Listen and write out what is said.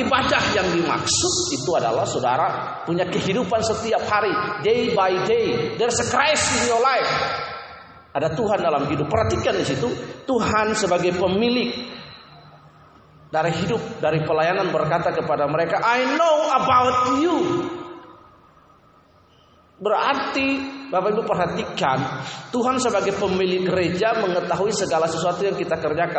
Ibadah yang dimaksud itu adalah saudara punya kehidupan setiap hari, day by day. There's a Christ in your life. Ada Tuhan dalam hidup. Perhatikan di situ, Tuhan sebagai pemilik dari hidup, dari pelayanan berkata kepada mereka, I know about you. Berarti Bapak Ibu perhatikan, Tuhan sebagai pemilik gereja mengetahui segala sesuatu yang kita kerjakan.